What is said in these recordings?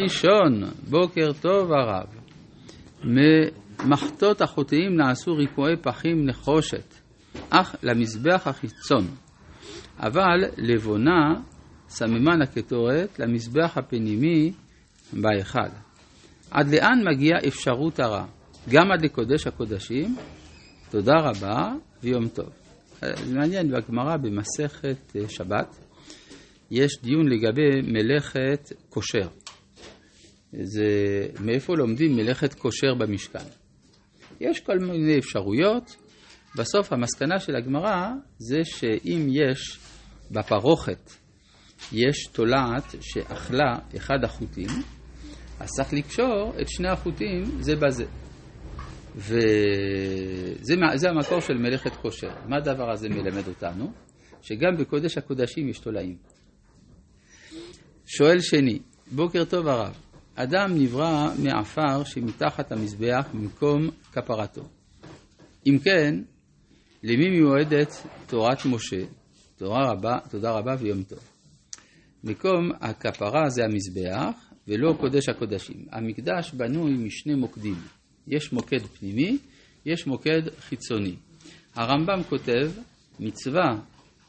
ראשון, בוקר טוב הרב. ממחטות החוטאים נעשו ריקועי פחים נחושת, אך למזבח החיצון. אבל לבונה סממן הקטורת למזבח הפנימי בהיכל. עד לאן מגיעה אפשרות הרע? גם עד לקודש הקודשים? תודה רבה ויום טוב. זה מעניין, בגמרא במסכת שבת יש דיון לגבי מלאכת כושר. זה מאיפה לומדים מלאכת כושר במשכן. יש כל מיני אפשרויות, בסוף המסקנה של הגמרא זה שאם יש בפרוכת, יש תולעת שאכלה אחד החוטים, אז צריך לקשור את שני החוטים זה בזה. וזה המקור של מלאכת כושר. מה הדבר הזה מלמד אותנו? שגם בקודש הקודשים יש תולעים. שואל שני, בוקר טוב הרב, אדם נברא מעפר שמתחת המזבח במקום כפרתו. אם כן, למי מיועדת תורת משה? תורה רבה, תודה רבה ויום טוב. מקום הכפרה זה המזבח ולא קודש הקודשים. המקדש בנוי משני מוקדים. יש מוקד פנימי, יש מוקד חיצוני. הרמב"ם כותב, מצווה,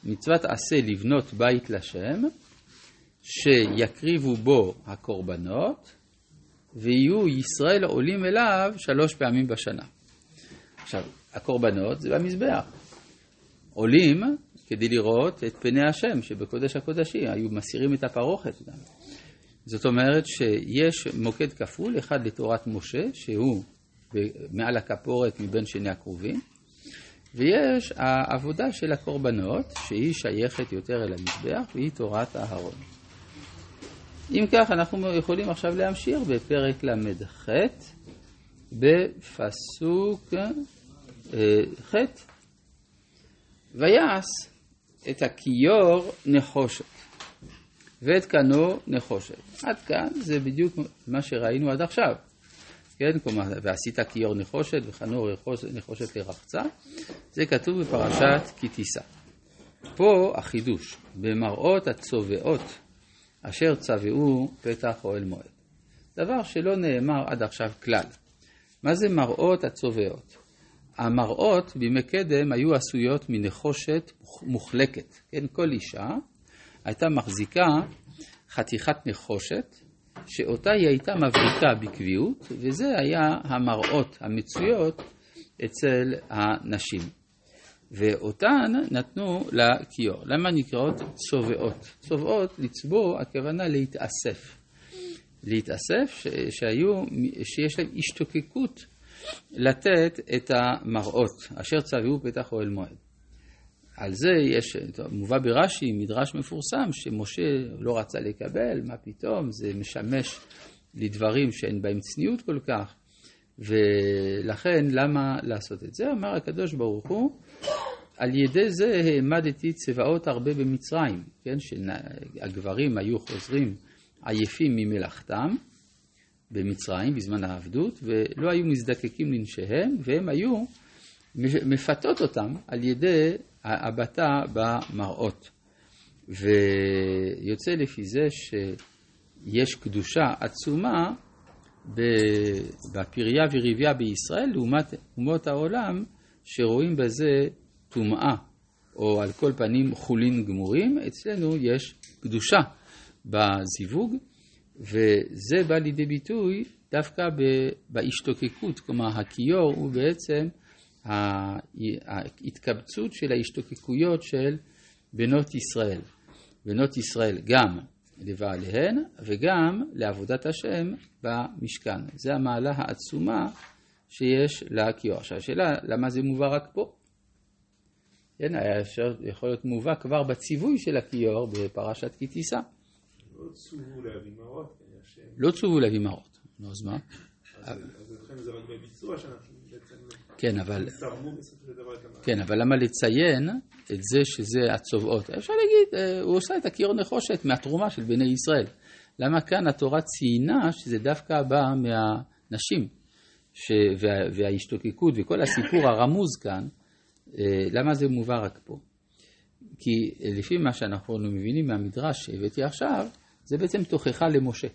מצוות עשה לבנות בית לשם, שיקריבו בו הקורבנות, ויהיו ישראל עולים אליו שלוש פעמים בשנה. עכשיו, הקורבנות זה במזבח. עולים כדי לראות את פני השם שבקודש הקודשים, היו מסירים את הפרוכת גם. זאת אומרת שיש מוקד כפול, אחד לתורת משה, שהוא מעל הכפורת מבין שני הקרובים, ויש העבודה של הקורבנות, שהיא שייכת יותר אל המזבח, והיא תורת אהרון. אם כך, אנחנו יכולים עכשיו להמשיך בפרק ל"ח, בפסוק אה, ח' ויעש את הכיור נחושת ואת קנו נחושת. עד כאן זה בדיוק מה שראינו עד עכשיו. כן, כלומר, ועשית כיור נחושת וחנו נחושת לרחצה, זה כתוב בפרשת כי תישא. פה החידוש, במראות הצובעות אשר צבעו פתח אוהל מועד. דבר שלא נאמר עד עכשיו כלל. מה זה מראות הצובעות? המראות בימי קדם היו עשויות מנחושת מוחלקת. כן, כל אישה הייתה מחזיקה חתיכת נחושת, שאותה היא הייתה מבריקה בקביעות, וזה היה המראות המצויות אצל הנשים. ואותן נתנו לכיור. למה נקראות צובעות? צובעות, לצבוע, הכוונה להתאסף. להתאסף, שהיו, שיש להם השתוקקות לתת את המראות, אשר צבעו פתח אוהל מועד. על זה יש, מובא ברש"י, מדרש מפורסם, שמשה לא רצה לקבל, מה פתאום, זה משמש לדברים שאין בהם צניעות כל כך, ולכן למה לעשות את זה? אמר הקדוש ברוך הוא, על ידי זה העמדתי צבאות הרבה במצרים, כן, שהגברים היו חוזרים עייפים ממלאכתם במצרים בזמן העבדות, ולא היו מזדקקים לנשיהם, והם היו מפתות אותם על ידי הבטה במראות. ויוצא לפי זה שיש קדושה עצומה בפריה וריביה בישראל לעומת אומות העולם שרואים בזה טומאה, או על כל פנים חולין גמורים, אצלנו יש קדושה בזיווג, וזה בא לידי ביטוי דווקא בהשתוקקות, כלומר הכיור הוא בעצם ההתקבצות של ההשתוקקויות של בנות ישראל. בנות ישראל גם לבעליהן וגם לעבודת השם במשכן. זה המעלה העצומה שיש לכיור. עכשיו השאלה, למה זה מובא רק פה? כן, היה אפשר, יכול להיות מובא כבר בציווי של הכיור בפרשת כי תישא. לא צוו להביא מראות. לא צוו להביא מראות. נו, אז מה? אז לכן זה רק בביצוע שאנחנו בעצם... כן, אבל... כן, אבל למה לציין את זה שזה הצובעות? אפשר להגיד, אה, הוא עושה את הכיור נחושת מהתרומה של בני ישראל. למה כאן התורה ציינה שזה דווקא בא מהנשים, ש... וה... וההשתוקקות וכל הסיפור הרמוז כאן, אה, למה זה מובא רק פה? כי לפי מה שאנחנו מבינים מהמדרש שהבאתי עכשיו, זה בעצם תוכחה למשה.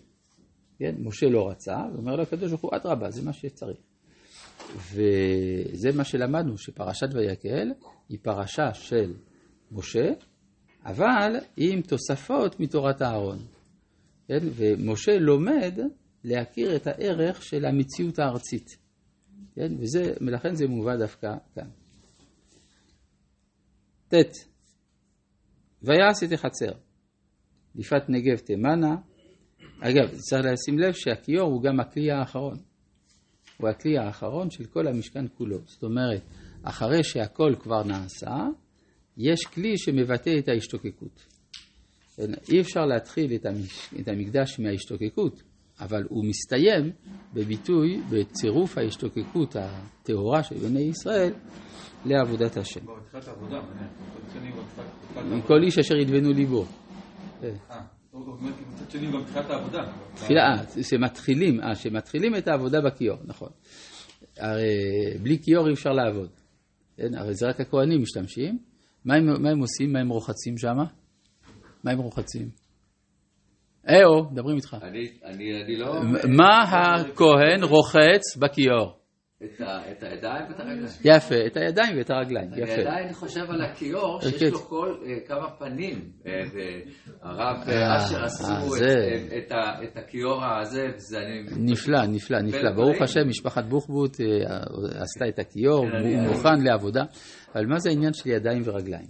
כן? משה לא רצה, ואומר לו הקדוש ברוך הוא, אדרבה, זה מה שצריך. וזה מה שלמדנו, שפרשת ויקל היא פרשה של משה, אבל עם תוספות מתורת אהרון. כן? ומשה לומד להכיר את הערך של המציאות הארצית. כן? וזה, ולכן זה מובא דווקא כאן. ט. ויעש את החצר. ליפת נגב תימנה. אגב, צריך לשים לב שהכיור הוא גם הכלי האחרון. הוא הכלי האחרון של כל המשכן כולו. זאת אומרת, אחרי שהכל כבר נעשה, יש כלי שמבטא את ההשתוקקות. אי אפשר להתחיל את המקדש מההשתוקקות, אבל הוא מסתיים בביטוי, בצירוף ההשתוקקות הטהורה של בני ישראל לעבודת השם. עם כל איש אשר ידבנו ליבו. תחילה, שמתחילים, אה, שמתחילים את העבודה בכיור, נכון. הרי בלי כיור אי אפשר לעבוד. הרי זה רק הכוהנים משתמשים. מה הם, מה הם עושים? מה הם רוחצים שם? מה הם רוחצים? אהו, מדברים איתך. אני, אני, אני לא... מה הכהן רוחץ בכיור? את, הידיים ואת הרגליים. יפה, את הידיים ואת הרגליים, אני יפה. עדיין חושב על הכיור, שיש כן. לו כל אה, כמה פנים. אה, אה, אשר עשו אה, את- הכיור הזה, וזה אני... נפלא, נפלא, נפלא. ברוך. השם, משפחת בוכבוט אה, עשתה את הכיור, כן, הוא אני- מוכן לעבודה. אבל מה זה העניין של ידיים ורגליים?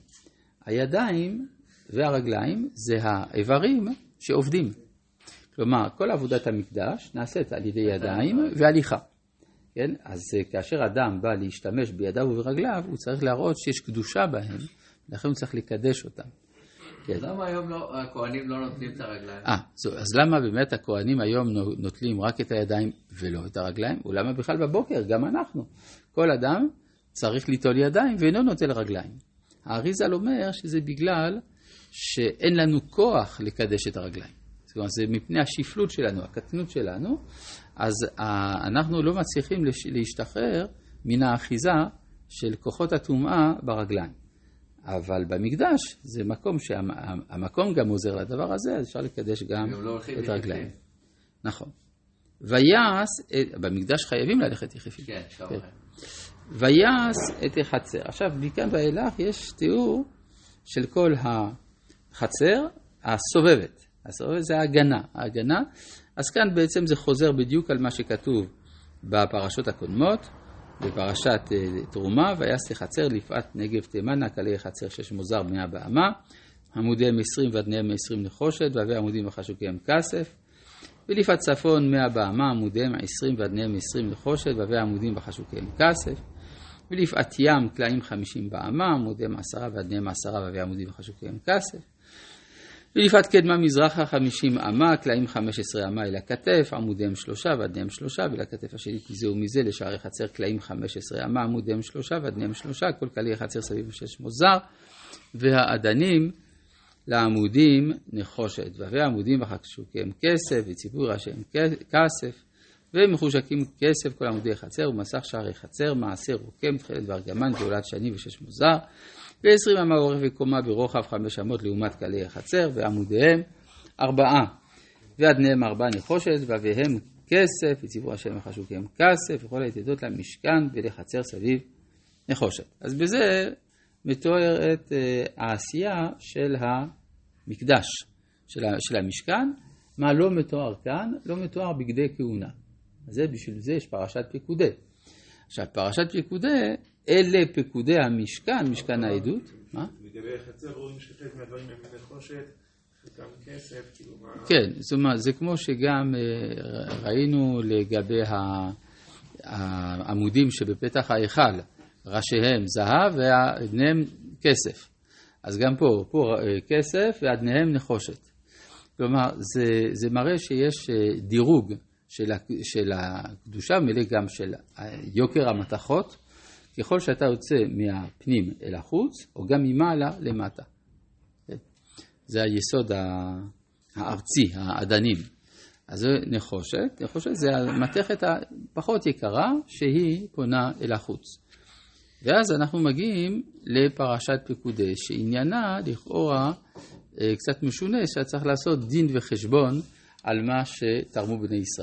הידיים והרגליים זה האיברים שעובדים. כלומר, כל עבודת המקדש נעשית על ידי ידיים והליכה. כן? אז אה, כאשר אדם בא להשתמש בידיו וברגליו, הוא צריך להראות שיש קדושה בהם, לכן הוא צריך לקדש אותם. כן. למה היום לא- הכוהנים לא נותנים את הרגליים? אה, זו- אז למה באמת הכוהנים היום נו- נוטלים רק את הידיים ולא את הרגליים? ולמה בכלל בבוקר, גם אנחנו. כל אדם צריך ליטול ידיים ואינו נוטל רגליים. האריזל אומר שזה בגלל שאין לנו כוח לקדש את הרגליים. זאת אומרת, זה מפני השפלות שלנו, הקטנות שלנו, אז אה, אנחנו לא מצליחים להשתחרר מן האחיזה של כוחות הטומאה ברגליים. אבל במקדש זה מקום שהמקום גם עוזר לדבר הזה, אז אפשר לקדש גם לא את הרגליים. נכון. ויעש, במקדש חייבים ללכת יחפים. כן. כן. ויעש את החצר. עכשיו, מכאן ואילך יש תיאור של כל החצר הסובבת. הסובבת זה ההגנה. ההגנה, אז כאן בעצם זה חוזר בדיוק על מה שכתוב בפרשות הקודמות, בפרשת אה, תרומה, ויעש לחצר לפעת נגב תימנה, קלי חצר שש מוזר בני הבאמה, עמודיהם עשרים ואדניהם עשרים נחושת, והווה עמודים וחשוקיהם כסף. ולפעת צפון מאה באמה עמודיהם עשרים ואדניהם עשרים נחושת והווה עמודים וחשוקיהם כסף. ולפעת ים קלעים חמישים באמה עמודיהם עשרה ואדניהם עשרה והווה עמודים וחשוקיהם כסף. ולפעת קדמה מזרחה חמישים אמה קלעים חמש עשרה אמה אל הכתף עמודיהם שלושה ואדניהם שלושה ולכתף השני מזה ומזה לשערי חצר קלעים חמש עשרה אמה עמודיהם שלושה ואדניהם שלושה כל קליע חצר סביב שש מוזר והאדנים לעמודים נחושת, והווה עמודים וחשוקיהם כסף, וציפוי ראשיהם כסף, ומחושקים כסף כל עמודי חצר, ומסך שערי חצר, מעשר רוקם, תכלת וארגמן, גאולת שני ושש מוזר, ועשרים אמה אורך וקומה ברוחב חמש אמות לעומת קלי החצר, ועמודיהם ארבעה, ואדניהם ארבעה נחושת, והוויהם כסף, וציפוי ראשיהם וחשוקיהם כסף, וכל היתדות למשכן ולחצר סביב נחושת. אז בזה מתוארת אה, העשייה של המקדש, של המשכן. מה לא מתואר כאן? לא מתואר בגדי כהונה. זה, בשביל זה יש פרשת פקודי. עכשיו, פרשת פקודי, אלה פקודי המשכן, משכן העדות. מה? לגבי החצר רואים שחלק מהדברים הם נחושת, כסף, כאילו מה... כן, זאת אומרת, זה כמו שגם אה, ראינו לגבי העמודים שבפתח ההיכל, ראשיהם זהב ואדניהם כסף. אז גם פה, פה אה, כסף ואדניהם נחושת. כלומר, זה, זה מראה שיש אה, דירוג של, של הקדושה, מילא גם של יוקר המתכות, ככל שאתה יוצא מהפנים אל החוץ, או גם ממעלה למטה. זה היסוד הארצי, האדנים. אז זה נחושת, נחושת זה המתכת הפחות יקרה שהיא פונה אל החוץ. ואז אנחנו מגיעים לפרשת פקודי, שעניינה לכאורה אה, קצת משונה, שצריך לעשות דין וחשבון על מה שתרמו בני ישראל.